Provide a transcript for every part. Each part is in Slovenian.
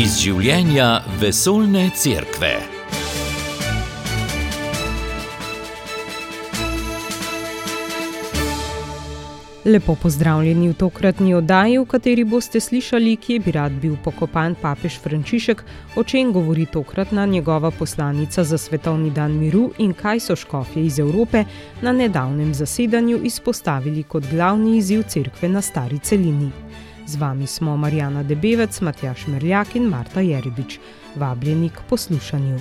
iz življenja vesoljne cerkve. Lepo pozdravljeni v tokratni oddaji, v kateri boste slišali, kje bi rad bil pokopan papež Frančišek, o čem govori tokratna njegova poslanica za svetovni dan miru in kaj so škofje iz Evrope na nedavnem zasedanju izpostavili kot glavni izziv cerkve na stari celini. Z vami smo Marjana Debevec, Matjaš Merljak in Marta Jeribič. Vabljeni k poslušanju.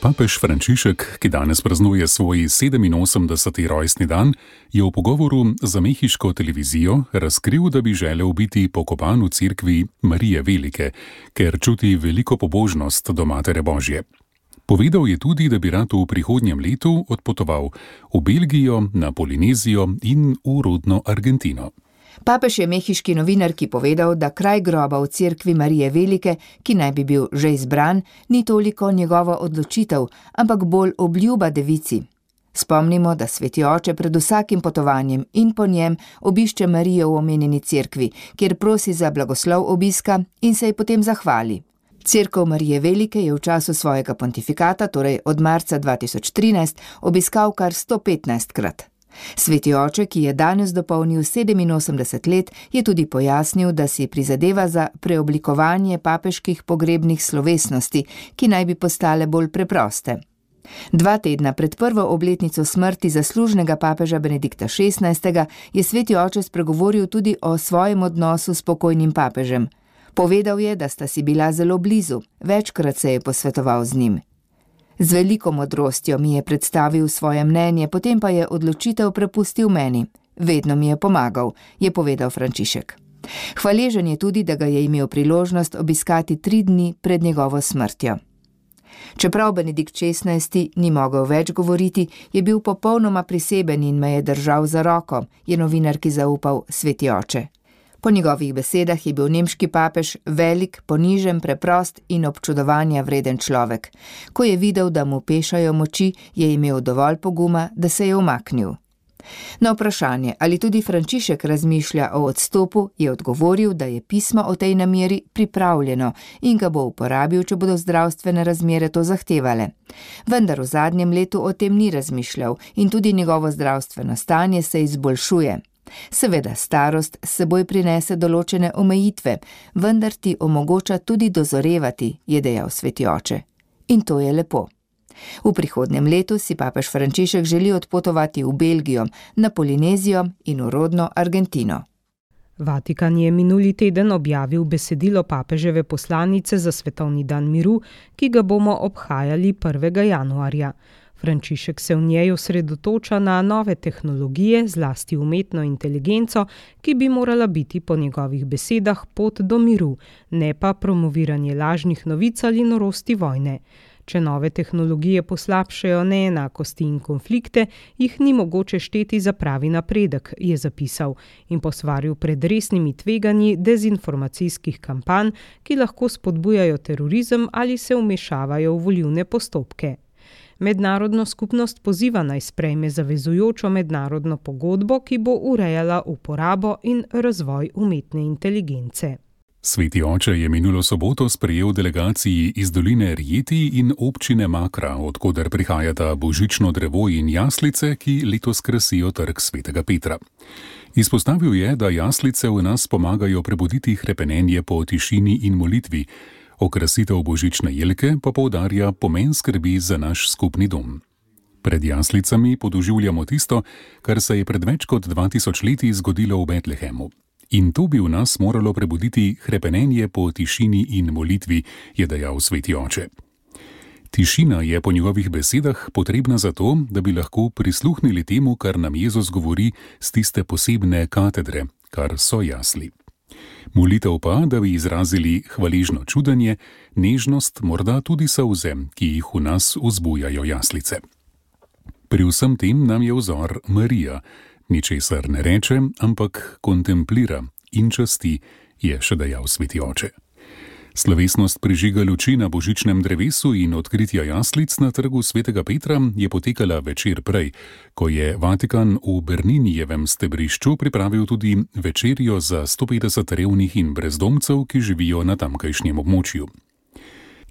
Papež Frančišek, ki danes praznuje svoj 87. rojstni dan, je v pogovoru za mehiško televizijo razkril, da bi želel biti pokopan v cerkvi Marije Velike, ker čuti veliko pobožnost do Matere Božje. Povedal je tudi, da bi rad v prihodnjem letu odpotoval v Belgijo, na Polinezijo in v rodno Argentino. Papež je mehiški novinarki povedal, da kraj groba v cerkvi Marije Velike, ki naj bi bil že izbran, ni toliko njegova odločitev, ampak bolj obljuba devici. Spomnimo, da sveti oče pred vsakim potovanjem in po njem obišče Marijo v omenjeni cerkvi, kjer prosi za blagoslov obiska in se ji potem zahvali. Cerkev Marije Velike je v času svojega pontifikata, torej od marca 2013, obiskal kar 115 krat. Sveti oče, ki je danes dopolnil 87 let, je tudi pojasnil, da si prizadeva za preoblikovanje papeških pogrebnih slovesnosti, ki naj bi postale bolj preproste. Dva tedna pred prvo obletnico smrti zaslužnega papeža Benedikta XVI. je sveti oče spregovoril tudi o svojem odnosu s pokojnim papežem. Povedal je, da sta si bila zelo blizu, večkrat se je posvetoval z njim. Z veliko modrostjo mi je predstavil svoje mnenje, potem pa je odločitev prepustil meni. Vedno mi je pomagal, je povedal Frančišek. Hvaležen je tudi, da ga je imel priložnost obiskati tri dni pred njegovo smrtjo. Čeprav Benedikt XVI. ni mogel več govoriti, je bil popolnoma priseben in me je držal za roko, je novinarki zaupal sveti oče. Po njegovih besedah je bil nemški papež velik, ponižen, preprost in občudovanja vreden človek. Ko je videl, da mu pešajo moči, je imel dovolj poguma, da se je umaknil. Na vprašanje, ali tudi Frančišek razmišlja o odstopu, je odgovoril, da je pismo o tej nameri pripravljeno in ga bo uporabil, če bodo zdravstvene razmere to zahtevale. Vendar v zadnjem letu o tem ni razmišljal in tudi njegovo zdravstveno stanje se izboljšuje. Seveda, starost seboj prinese določene omejitve, vendar ti omogoča tudi dozorevati, je dejal sveti oče. In to je lepo. V prihodnem letu si papež Frančišek želi odpotovati v Belgijo, na Polinezijo in v rodno Argentino. Vatikan je minuli teden objavil besedilo papeževe poslanice za svetovni dan miru, ki ga bomo obhajali 1. januarja. Frančišek se v njej osredotoča na nove tehnologije, zlasti umetno inteligenco, ki bi morala biti po njegovih besedah pot do miru, ne pa promoviranje lažnih novic ali norosti vojne. Če nove tehnologije poslabšajo neenakosti in konflikte, jih ni mogoče šteti za pravi napredek, je zapisal in posvaril pred resnimi tveganji dezinformacijskih kampanj, ki lahko spodbujajo terorizem ali se vmešavajo v volivne postopke mednarodno skupnost poziva naj sprejme zavezujočo mednarodno pogodbo, ki bo urejala uporabo in razvoj umetne inteligence. Sveti oče je minulo soboto sprejel delegaciji iz doline Rijeti in občine Makra, odkuder prihajata božično drevo in jaslice, ki letos krasijo trg svetega Petra. Izpostavil je, da jaslice v nas pomagajo prebuditi hrepenenje po tišini in molitvi, Okrasitev božične jelke pa poudarja pomen skrbi za naš skupni dom. Pred jaslicami podoživljamo tisto, kar se je pred več kot 2000 leti zgodilo v Betlehemu. In to bi v nas moralo prebuditi hrepenenje po tišini in molitvi, je dejal sveti oče. Tišina je po njegovih besedah potrebna zato, da bi lahko prisluhnili temu, kar nam Jezus govori z tiste posebne katedre, kar so jasli. Molitev pa, da bi izrazili hvaležno čudenje, nežnost, morda tudi solze, ki jih v nas vzbujajo jaslice. Pri vsem tem nam je vzor Marija, ničesar ne reče, ampak kontemplira in časti, je še dejal sveti oče. Slovesnost prižiga luči na božičnem drevesu in odkritja jaslic na trgu svetega Petra je potekala večer prej, ko je Vatikan v Berninijevem stebrišču pripravil tudi večerjo za 150 revnih in brezdomcev, ki živijo na tamkajšnjem območju.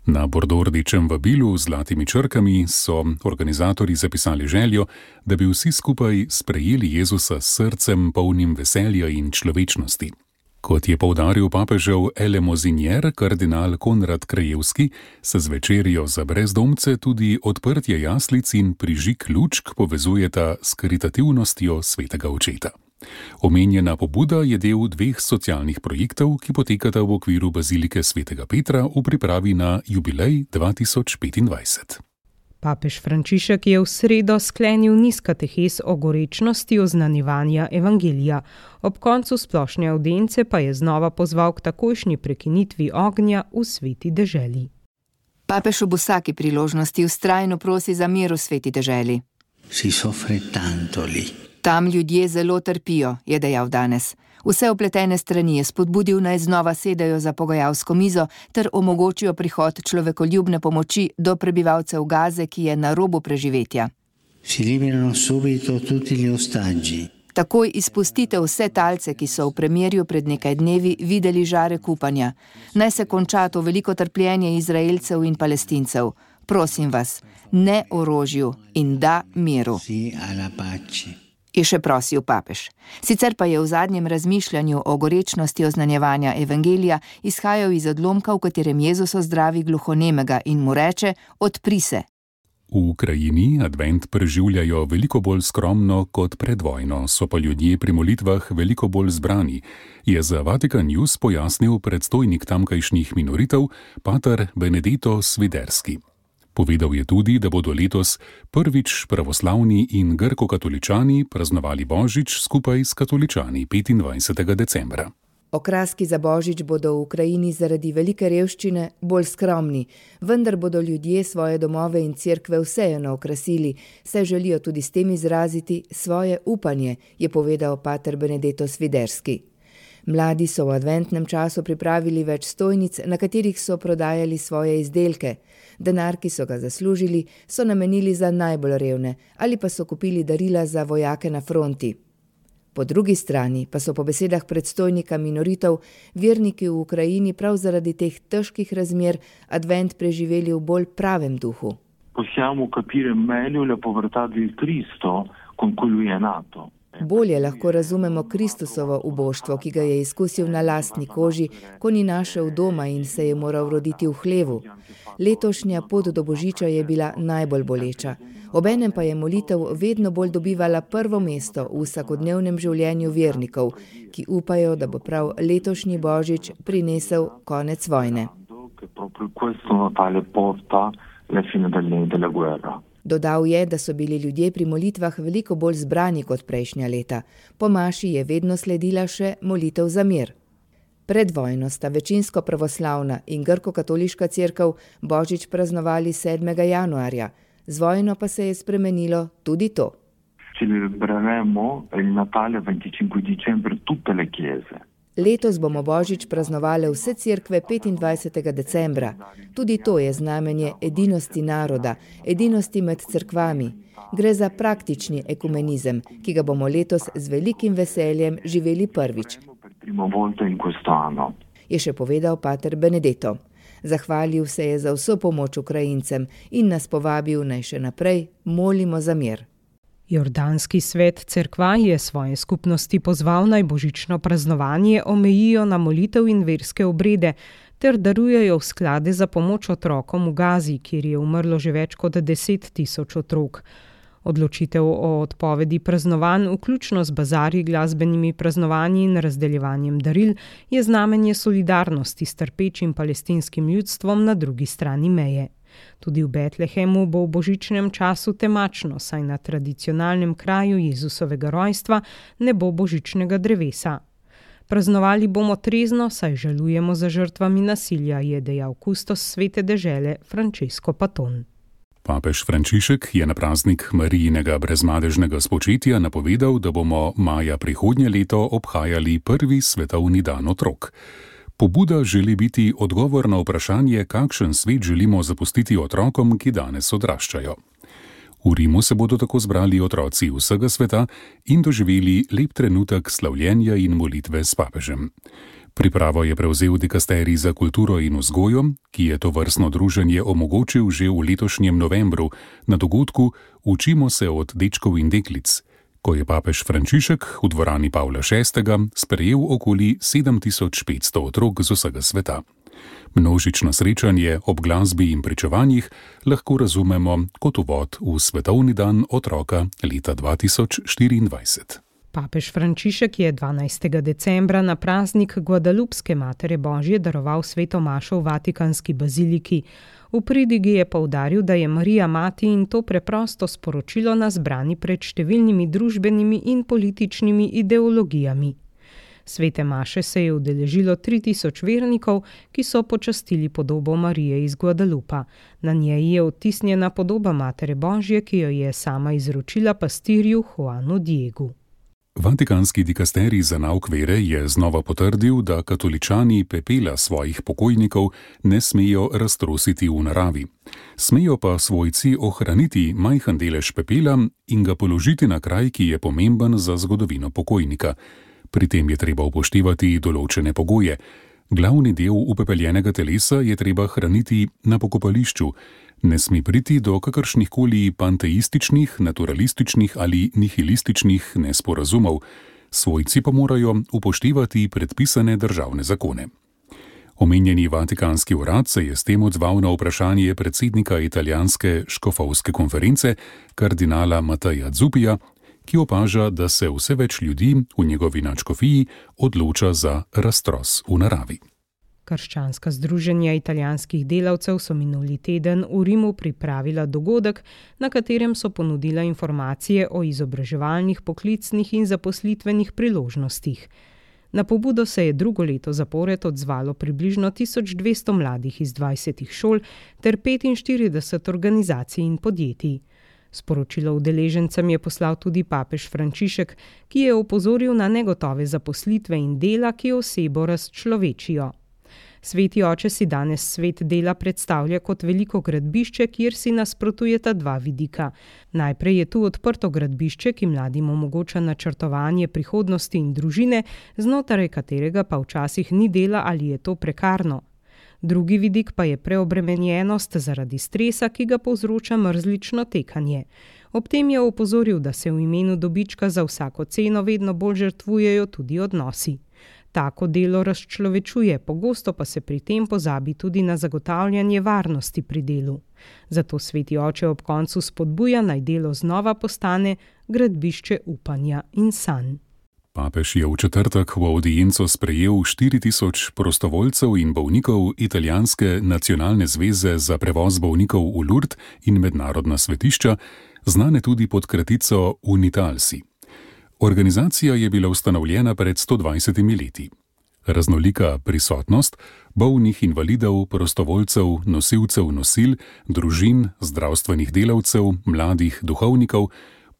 Na bordordečem vabilu z zlatimi črkami so organizatori zapisali željo, da bi vsi skupaj sprejeli Jezusa s srcem polnim veselja in človečnosti. Kot je povdaril papežev Elemozinjer, kardinal Konrad Krajevski, se z večerjo za brezdomce tudi odprtje jaslic in prižig lučk povezujeta s karitativnostjo svetega očeta. Omenjena pobuda je del dveh socialnih projektov, ki potekata v okviru Bazilike svetega Petra v pripravi na jubilej 2025. Papež Frančišek je v sredo sklenil niz katehes o gorečnosti oznanjevanja evangelija, ob koncu splošne audence pa je znova pozval k takojšnji prekinitvi ognja v sveti deželi. Papež ob vsaki priložnosti ustrajno prosi za mir v sveti deželi. Tam ljudje zelo trpijo, je dejal danes. Vse opletene strani je spodbudil naj znova sedajo za pogajalsko mizo ter omogočijo prihod človekoljubne pomoči do prebivalcev Gaze, ki je na robu preživetja. Takoj izpustite vse talce, ki so v premjerju pred nekaj dnevi videli žare kupanja. Naj se konča to veliko trpljenje Izraelcev in Palestincev. Prosim vas, ne orožju in da miru je še prosil papež. Sicer pa je v zadnjem razmišljanju o gorečnosti oznanjevanja evangelija izhajal iz odlomka, v katerem Jezus ozdravi gluhonemega in mu reče: Odpri se. V Ukrajini advent preživljajo veliko bolj skromno kot pred vojno, so pa ljudje pri molitvah veliko bolj zbrani, je za Vatikan News pojasnil predstojnik tamkajšnjih minoritev, pater Benedito Sviderski. Povedal je tudi, da bodo letos prvič pravoslavni in grko-katoličani praznovali Božič skupaj s katoličani 25. decembra. Okraski za Božič bodo v Ukrajini zaradi velike revščine bolj skromni, vendar bodo ljudje svoje domove in cerkve vseeno okrasili, saj želijo tudi s tem izraziti svoje upanje, je povedal pater Benedetto Sviderski. Mladi so v adventnem času pripravili več stojnic, na katerih so prodajali svoje izdelke. Denar, ki so ga zaslužili, so namenili za najbolj revne ali pa so kupili darila za vojake na fronti. Po drugi strani pa so po besedah predstojnika minoritev verniki v Ukrajini prav zaradi teh težkih razmer advent preživeli v bolj pravem duhu. Possiamo capire meglio la povertà del Cristo con cui lui è nato. Bolje lahko razumemo Kristusovo uboštvo, ki ga je izkusil na lastni koži, ko ni našel doma in se je moral roditi v hlevu. Letošnja pot do Božiča je bila najbolj boleča. Obenem pa je molitev vedno bolj dobivala prvo mesto v vsakodnevnem življenju vernikov, ki upajo, da bo prav letošnji Božič prinesel konec vojne. La fine delle, della guerra. Dodal je, da so bili ljudje pri molitvah veliko bolj zbrani kot prejšnja leta. Po maši je vedno sledila še molitev za mir. Pred vojno sta večinsko pravoslavna in grko-katoliška crkva Božič praznovali 7. januarja, z vojno pa se je spremenilo tudi to. Celebreremo il Natale 25 dicembre tutte le chiese. Letos bomo Božič praznovali vse cerkve 25. decembra. Tudi to je znamenje edinosti naroda, edinosti med cerkvami. Gre za praktični ekumenizem, ki ga bomo letos z velikim veseljem živeli prvič. Je še povedal pater Benedetto. Zahvalil se je za vso pomoč Ukrajincem in nas povabil naj še naprej molimo za mir. Jordanski svet cerkva je svoje skupnosti pozval naj božično praznovanje omejijo na molitev in verske obrede ter darujejo sklade za pomoč otrokom v Gazi, kjer je umrlo že več kot deset tisoč otrok. Odločitev o odpovedi praznovanj, vključno z bazarji, glasbenimi praznovanji in razdeljevanjem daril, je znamenje solidarnosti s trpečim palestinskim ljudstvom na drugi strani meje. Tudi v Betlehemu bo v božičnem času temačno, saj na tradicionalnem kraju Jezusovega rojstva ne bo božičnega drevesa. Praznovali bomo trezno, saj žalujemo za žrtvami nasilja, je dejal kustos svete dežele Francesco Paton. Papež Frančišek je na praznik Marijinega brezmadežnega spočetja napovedal, da bomo maja prihodnje leto obhajali prvi svetovni dan otrok. Pobuda želi biti odgovor na vprašanje, kakšen svet želimo zapustiti otrokom, ki danes odraščajo. V Rimu se bodo tako zbrali otroci vsega sveta in doživeli lep trenutek slavljenja in molitve s papežem. Pripravo je prevzel dikasterij za kulturo in vzgojo, ki je to vrstno druženje omogočil že v letošnjem novembru na dogodku Učimo se od dečkov in deklic, ko je papež Frančišek v dvorani Pavla VI. sprejel okoli 7500 otrok z vsega sveta. Množično srečanje ob glasbi in pričevanjih lahko razumemo kot uvod v Svetovni dan otroka leta 2024. Papež Frančišek je 12. decembra na praznik Guadalupske matere Božje daroval sveto mašo v Vatikanski baziliki. V pridigi je povdaril, da je Marija mati in to preprosto sporočilo nas brani pred številnimi družbenimi in političnimi ideologijami. Svete maše se je udeležilo 3000 vernikov, ki so počastili podobo Marije iz Guadalupa. Na njej je odtisnjena podoba matere Božje, ki jo je sama izročila pastirju Juanu Diegu. Vatikanski dikasterij za nauk vere je znova potrdil, da katoličani pepela svojih pokojnikov ne smejo raztrositi v naravi. Smejo pa svojci ohraniti majhen delež pepela in ga položiti na kraj, ki je pomemben za zgodovino pokojnika. Pri tem je treba upoštevati določene pogoje. Glavni del upepeljenega telesa je treba hraniti na pokopališču, ne sme priti do kakršnih koli panteističnih, naturalističnih ali nihilističnih nesporazumov, svojci pa morajo upoštevati predpisane državne zakone. Omenjeni Vatikanski urad se je s tem odzval na vprašanje predsednika italijanske škofovske konference, kardinala Mateja Zupija, ki opaža, da se vse več ljudi v njegovi načkofiji odloča za raztros v naravi. Krščanska združenja italijanskih delavcev so minuli teden v Rimu pripravila dogodek, na katerem so ponudila informacije o izobraževalnih, poklicnih in zaposlitvenih priložnostih. Na pobudo se je drugo leto zapored odzvalo približno 1200 mladih iz 20 šol ter 45 organizacij in podjetij. Sporočilo udeležencem je poslal tudi papež Frančišek, ki je opozoril na negotove zaposlitve in dela, ki osebo razčlovečijo. Sveti oče si danes svet dela predstavlja kot veliko gradbišče, kjer si nasprotujeta dva vidika. Najprej je tu odprto gradbišče, ki mladim omogoča načrtovanje prihodnosti in družine, znotraj katerega pa včasih ni dela ali je to prekarno. Drugi vidik pa je preobremenjenost zaradi stresa, ki ga povzroča mrzlično tekanje. Ob tem je opozoril, da se v imenu dobička za vsako ceno vedno bolj žrtvujejo tudi odnosi. Tako delo razčlovečuje, pogosto pa se pri tem pozabi tudi na zagotavljanje varnosti pri delu. Zato sveti oče ob koncu spodbuja naj delo znova postane gradbišče upanja in sanj. Papež je v četrtek v audienco sprejel 4000 prostovoljcev in bolnikov italijanske nacionalne zveze za prevoz bolnikov v Lourdes in mednarodna svetišča, znane tudi pod kratico Unitalsi. Organizacija je bila ustanovljena pred 120 leti. Raznolika prisotnost bolnih invalidov, prostovoljcev, nosilcev nosil, družin, zdravstvenih delavcev, mladih duhovnikov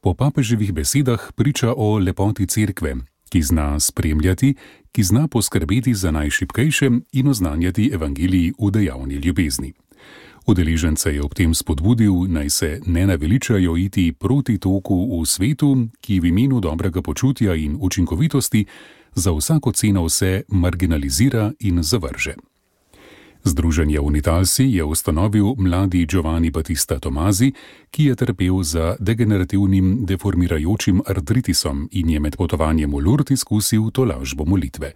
po papeževih besedah priča o lepoti cerkve, ki zna spremljati, ki zna poskrbeti za najšipkejše in oznanjati evangeliji v dejavni ljubezni. Udeležence je ob tem spodbudil, naj se ne naveličajo iti proti toku v svetu, ki v imenu dobrega počutja in učinkovitosti za vsako ceno vse marginalizira in zavrže. Združenje Unitalsi je ustanovil mladi Giovanni Battista Tomazi, ki je trpel za degenerativnim deformirajočim artritisom in je med potovanjem v Lourdes izkusil to lažbo molitve.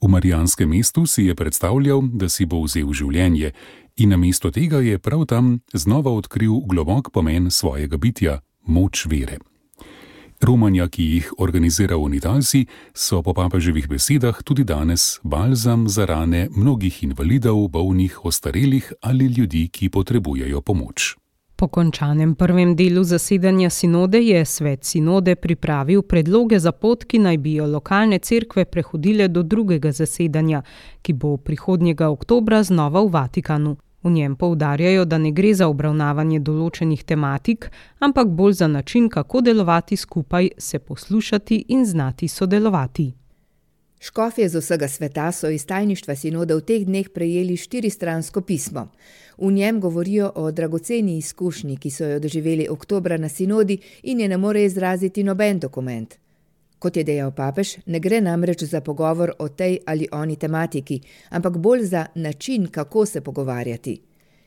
V Marijanskem mestu si je predstavljal, da si bo vzel življenje, in namesto tega je prav tam znova odkril globok pomen svojega bitja, moč vere. Romanja, ki jih organizira Unitalsi, so po papeževih besedah tudi danes balzam za rane mnogih invalidov, bolnih, ostarelih ali ljudi, ki potrebujejo pomoč. Po končanem prvem delu zasedanja sinode je svet sinode pripravil predloge za pot, ki naj bi jo lokalne cerkve prehodile do drugega zasedanja, ki bo prihodnjega oktobra znova v Vatikanu. V njem poudarjajo, da ne gre za obravnavanje določenih tematik, ampak bolj za način, kako delovati skupaj, se poslušati in znati sodelovati. Škofje z vsega sveta so iz tajništva sinoda v teh dneh prejeli štiristransko pismo. V njem govorijo o dragoceni izkušnji, ki so jo doživeli oktobra na sinodi in je ne more izraziti noben dokument. Kot je dejal papež, ne gre namreč za pogovor o tej ali oni tematiki, ampak bolj za način, kako se pogovarjati.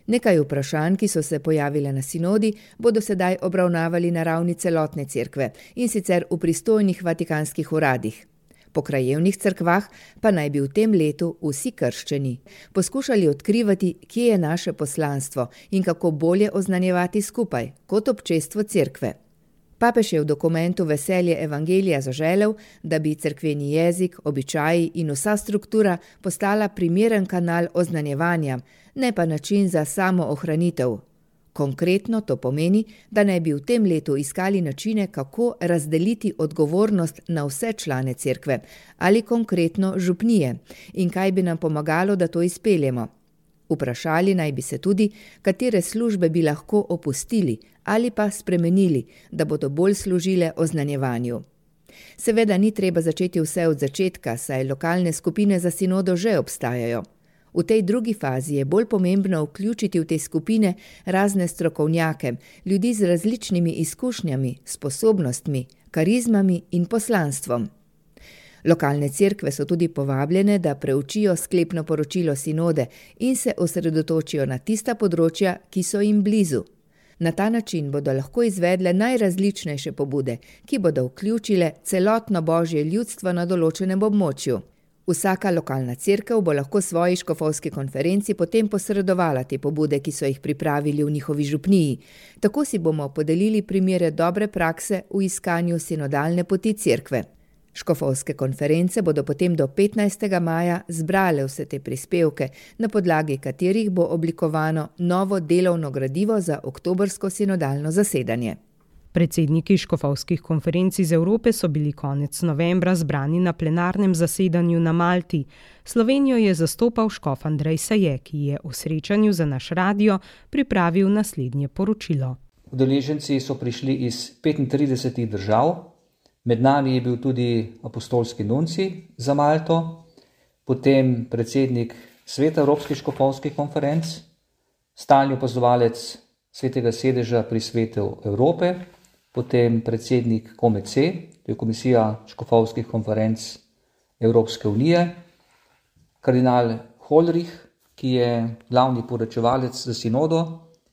Nekaj vprašanj, ki so se pojavile na sinodi, bodo sedaj obravnavali na ravni celotne cerkve in sicer v pristojnih vatikanskih uradih. Po krajevnih crkvah pa naj bi v tem letu vsi krščeni poskušali odkrivati, kje je naše poslanstvo in kako bolje oznanjevati skupaj kot občestvo cerkve. Papež je v dokumentu Veselje Evangelija zaželel, da bi cerkveni jezik, običaji in vsa struktura postala primeren kanal oznanjevanja, ne pa način za samo ohranitev, Konkretno to pomeni, da naj bi v tem letu iskali načine, kako razdeliti odgovornost na vse člane cerkve ali konkretno župnije in kaj bi nam pomagalo, da to izpeljemo. Vprašali naj bi se tudi, katere službe bi lahko opustili ali pa spremenili, da bodo bolj služile oznanjevanju. Seveda ni treba začeti vse od začetka, saj lokalne skupine za sinodo že obstajajo. V tej drugi fazi je bolj pomembno vključiti v te skupine razne strokovnjake, ljudi z različnimi izkušnjami, sposobnostmi, karizmami in poslanstvom. Lokalne cerkve so tudi povabljene, da preučijo sklepno poročilo sinode in se osredotočijo na tista področja, ki so jim blizu. Na ta način bodo lahko izvedle najrazličnejše pobude, ki bodo vključile celotno božje ljudstvo na določenem območju. Vsaka lokalna crkva bo lahko svoji škofovski konferenci potem posredovala te pobude, ki so jih pripravili v njihovi župniji. Tako si bomo podelili primere dobre prakse v iskanju sinodalne poti crkve. Škofovske konference bodo potem do 15. maja zbrale vse te prispevke, na podlagi katerih bo oblikovano novo delovno gradivo za oktobrsko sinodalno zasedanje. Predsedniki škofovskih konferenc iz Evrope so bili konec novembra zbrani na plenarnem zasedanju na Malti. Slovenijo je zastopal škof Andrej Saje, ki je v srečanju za naš radio pripravil naslednje poročilo. Udeleženci so prišli iz 35 držav, med nami je bil tudi apostolski nunci za Malto, potem predsednik Sveta Evropskih škofovskih konferenc, stalni opazovalec Svetega sedeža pri Svetu Evrope potem predsednik KOMEC, to je Komisija škofovskih konferenc Evropske unije, kardinal Holrich, ki je glavni poročevalec za sinodo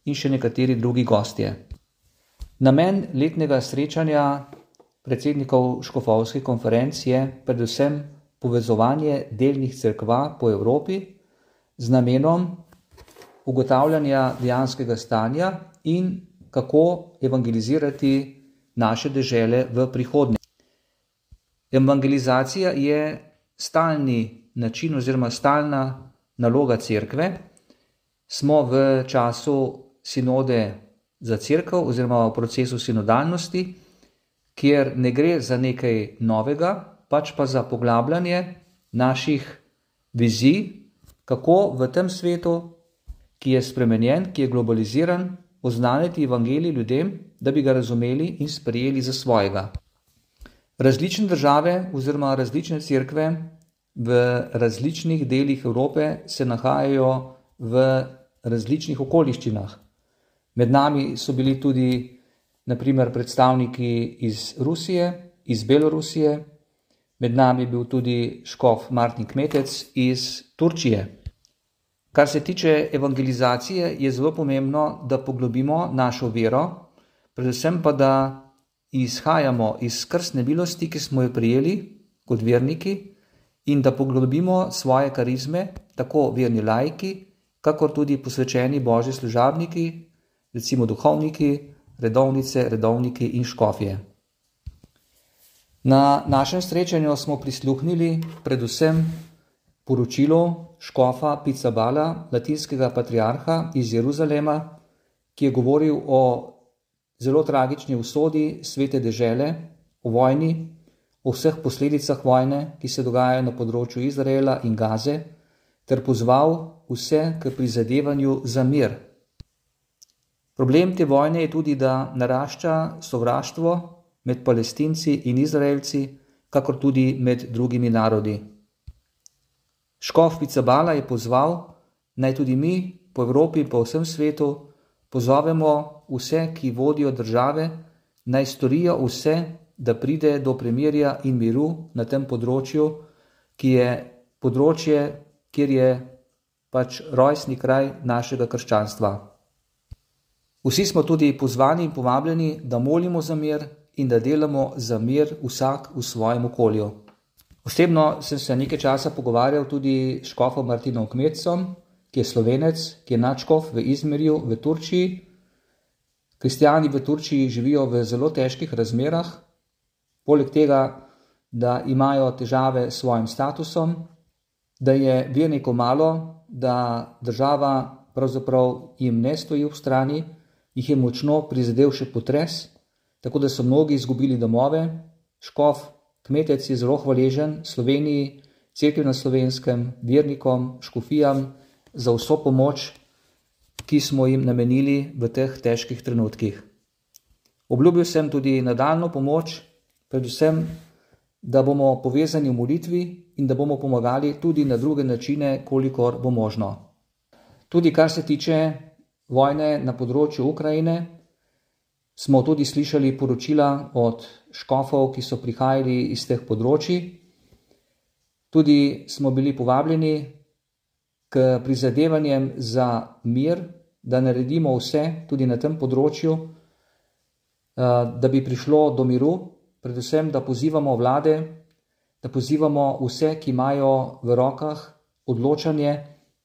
in še nekateri drugi gostje. Namen letnega srečanja predsednikov škofovskih konferenc je predvsem povezovanje delnih crkva po Evropi z namenom ugotavljanja dejanskega stanja in kako evangelizirati naše dežele v prihodnje. Evangelizacija je stalni način oziroma stalna naloga cerkve. Smo v času sinode za crkvo oziroma v procesu sinodalnosti, kjer ne gre za nekaj novega, pač pa za poglabljanje naših vizij, kako v tem svetu, ki je spremenjen, ki je globaliziran, oznaniti evangelij ljudem, da bi ga razumeli in sprejeli za svojega. Različne države oziroma različne cerkve v različnih delih Evrope se nahajajo v različnih okoliščinah. Med nami so bili tudi naprimer predstavniki iz Rusije, iz Belorusije, med nami je bil tudi škof Martin Kmetec iz Turčije. Kar se tiče evangelizacije, je zelo pomembno, da poglobimo našo vero, predvsem pa da izhajamo iz krstne milosti, ki smo jo prijeli kot verniki, in da poglobimo svoje karizme, tako verni lajki, kakor tudi posvečeni božji služabniki, recimo duhovniki, redovnice, redovniki in škofje. Na našem srečanju smo prisluhnili predvsem poročilo škofa Picabala, latinskega patriarha iz Jeruzalema, ki je govoril o zelo tragični usodi svete dežele, o vojni, o vseh posledicah vojne, ki se dogajajo na področju Izraela in Gaze, ter pozval vse k prizadevanju za mir. Problem te vojne je tudi, da narašča sovraštvo med palestinci in izraelci, kakor tudi med drugimi narodi. Škof Picabala je pozval, naj tudi mi po Evropi in po vsem svetu pozovemo vse, ki vodijo države, naj storijo vse, da pride do premirja in miru na tem področju, ki je področje, kjer je pač rojstni kraj našega krščanstva. Vsi smo tudi pozvani in povabljeni, da molimo za mir in da delamo za mir vsak v svojem okolju. Osebno sem se nekaj časa pogovarjal tudi s škofom Martinom Kmetcom, ki je slovenec, ki je načkov v Izmerju v Turčiji. Kristijani v Turčiji živijo v zelo težkih razmerah, poleg tega, da imajo težave s svojim statusom, da je vernikov malo, da država pravzaprav jim ne stoji v strani, jih je močno prizadel še potres, tako da so mnogi izgubili domove. Škof, kmetec je zelo hvaležen Sloveniji, cerkvi na slovenskem, vernikom, škofijam za vso pomoč, ki smo jim namenili v teh težkih trenutkih. Obljubil sem tudi nadaljno pomoč, predvsem da bomo povezani v molitvi in da bomo pomagali tudi na druge načine, kolikor bo možno. Tudi kar se tiče vojne na področju Ukrajine, smo tudi slišali poročila od škofov, ki so prihajali iz teh področji. Tudi smo bili povabljeni k prizadevanjem za mir, da naredimo vse tudi na tem področju, eh, da bi prišlo do miru predvsem, da pozivamo vlade, da pozivamo vse, ki imajo v rokah odločanje,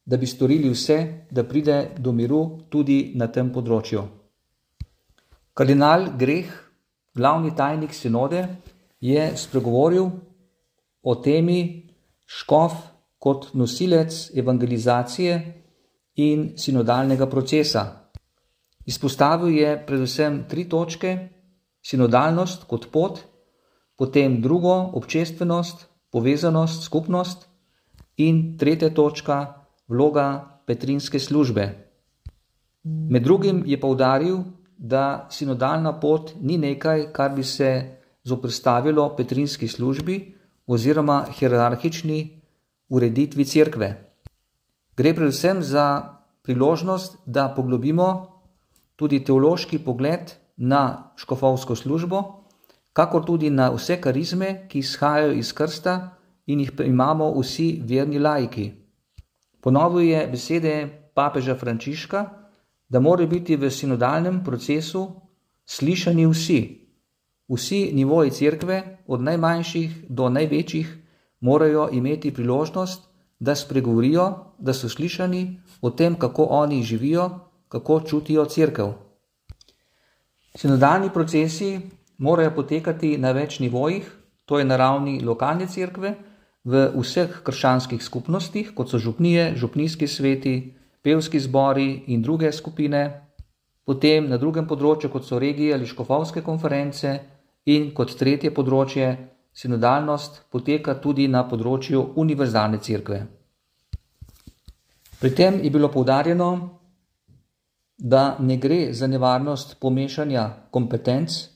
da bi storili vse, da pride do miru tudi na tem področju. Kardinal Greh, glavni tajnik sinode, je spregovoril o temi škof kot nosilec evangelizacije in sinodalnega procesa. Izpostavil je predvsem tri točke: sinodalnost kot pot, potem drugo, občestvenost, povezanost, skupnost in tretja točka, vloga petrinske službe. Med drugim je povdaril, da sinodalna pot ni nekaj, kar bi se zoprstavilo petrinski službi oziroma hierarhični ureditvi cerkve. Gre predvsem za priložnost, da poglobimo tudi teološki pogled na škofovsko službo, kakor tudi na vse karizme, ki izhajajo iz krsta in jih imamo vsi verni laiki. Ponovil je besede papeža Frančiška, da morajo biti v sinodalnem procesu slišani vsi. Vsi nivoji cerkve, od najmanjših do največjih, morajo imeti priložnost, da spregovorijo, da so slišani o tem, kako oni živijo, kako čutijo cerkev. Sinodalni procesi morajo potekati na več nivojih, to je na ravni lokalne cerkve, v vseh krščanskih skupnostih, kot so župnije, župnijski sveti, pevski zbori in druge skupine, potem na drugem področju, kot so regije ali škofovske konference, in kot tretje področje, sinodalnost poteka tudi na področju univerzalne cerkve. Pri tem je bilo poudarjeno, da ne gre za nevarnost pomešanja kompetenc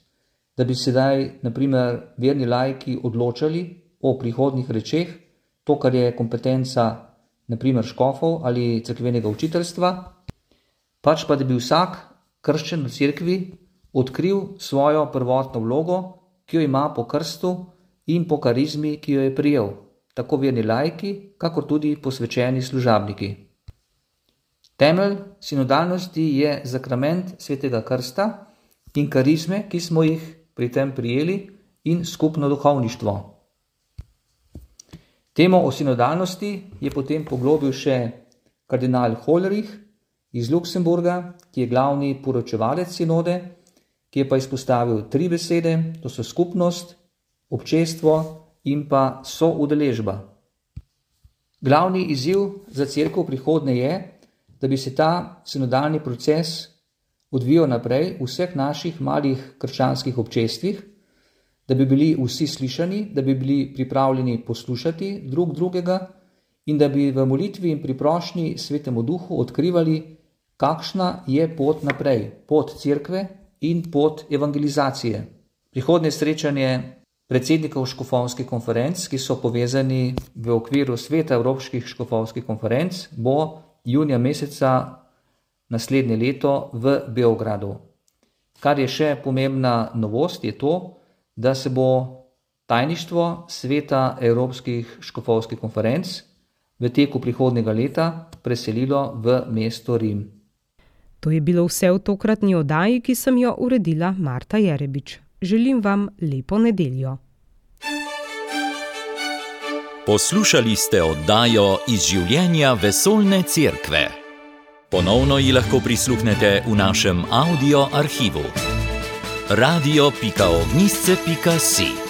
da bi sedaj, naprimer, verni lajki odločali o prihodnih rečeh, to, kar je kompetenca, naprimer, škofov ali crkvenega učiteljstva, pač pa da bi vsak krščen v cerkvi odkril svojo prvotno vlogo, ki jo ima po krstu in po karizmi, ki jo je prijel, tako verni lajki, kakor tudi posvečeni služabniki. Temelj sinodalnosti je zakrament svetega krsta in karizme, ki smo jih pri tem prijeli in skupno duhovništvo. Temo o sinodalnosti je potem poglobil še kardinal Hollerich iz Luksemburga, ki je glavni poročevalec sinode, ki je pa izpostavil tri besede, to so skupnost, občestvo in pa soudeležba. Glavni izziv za crkvo prihodne je, da bi se ta sinodalni proces odvijal naprej v vseh naših malih krščanskih občestvih, da bi bili vsi slišani, da bi bili pripravljeni poslušati drug drugega in da bi v molitvi in priprošnji svetemu duhu odkrivali, kakšna je pot naprej, pot cerkve in pot evangelizacije. Prihodnje srečanje predsednikov škofovskih konferenc, ki so povezani v okviru sveta Evropskih škofovskih konferenc, bo junija meseca naslednje leto v Beogradu. Kar je še pomembna novost, je to, da se bo tajništvo sveta Evropskih škofovskih konferenc v teku prihodnega leta preselilo v mesto Rim. To je bilo vse v tokratni oddaji, ki sem jo uredila Marta Jerebič. Želim vam lepo nedeljo. Poslušali ste oddajo iz življenja vesolne cerkve. Ponovno ji lahko prisluhnete v našem audio arhivu. radio.ognisce.si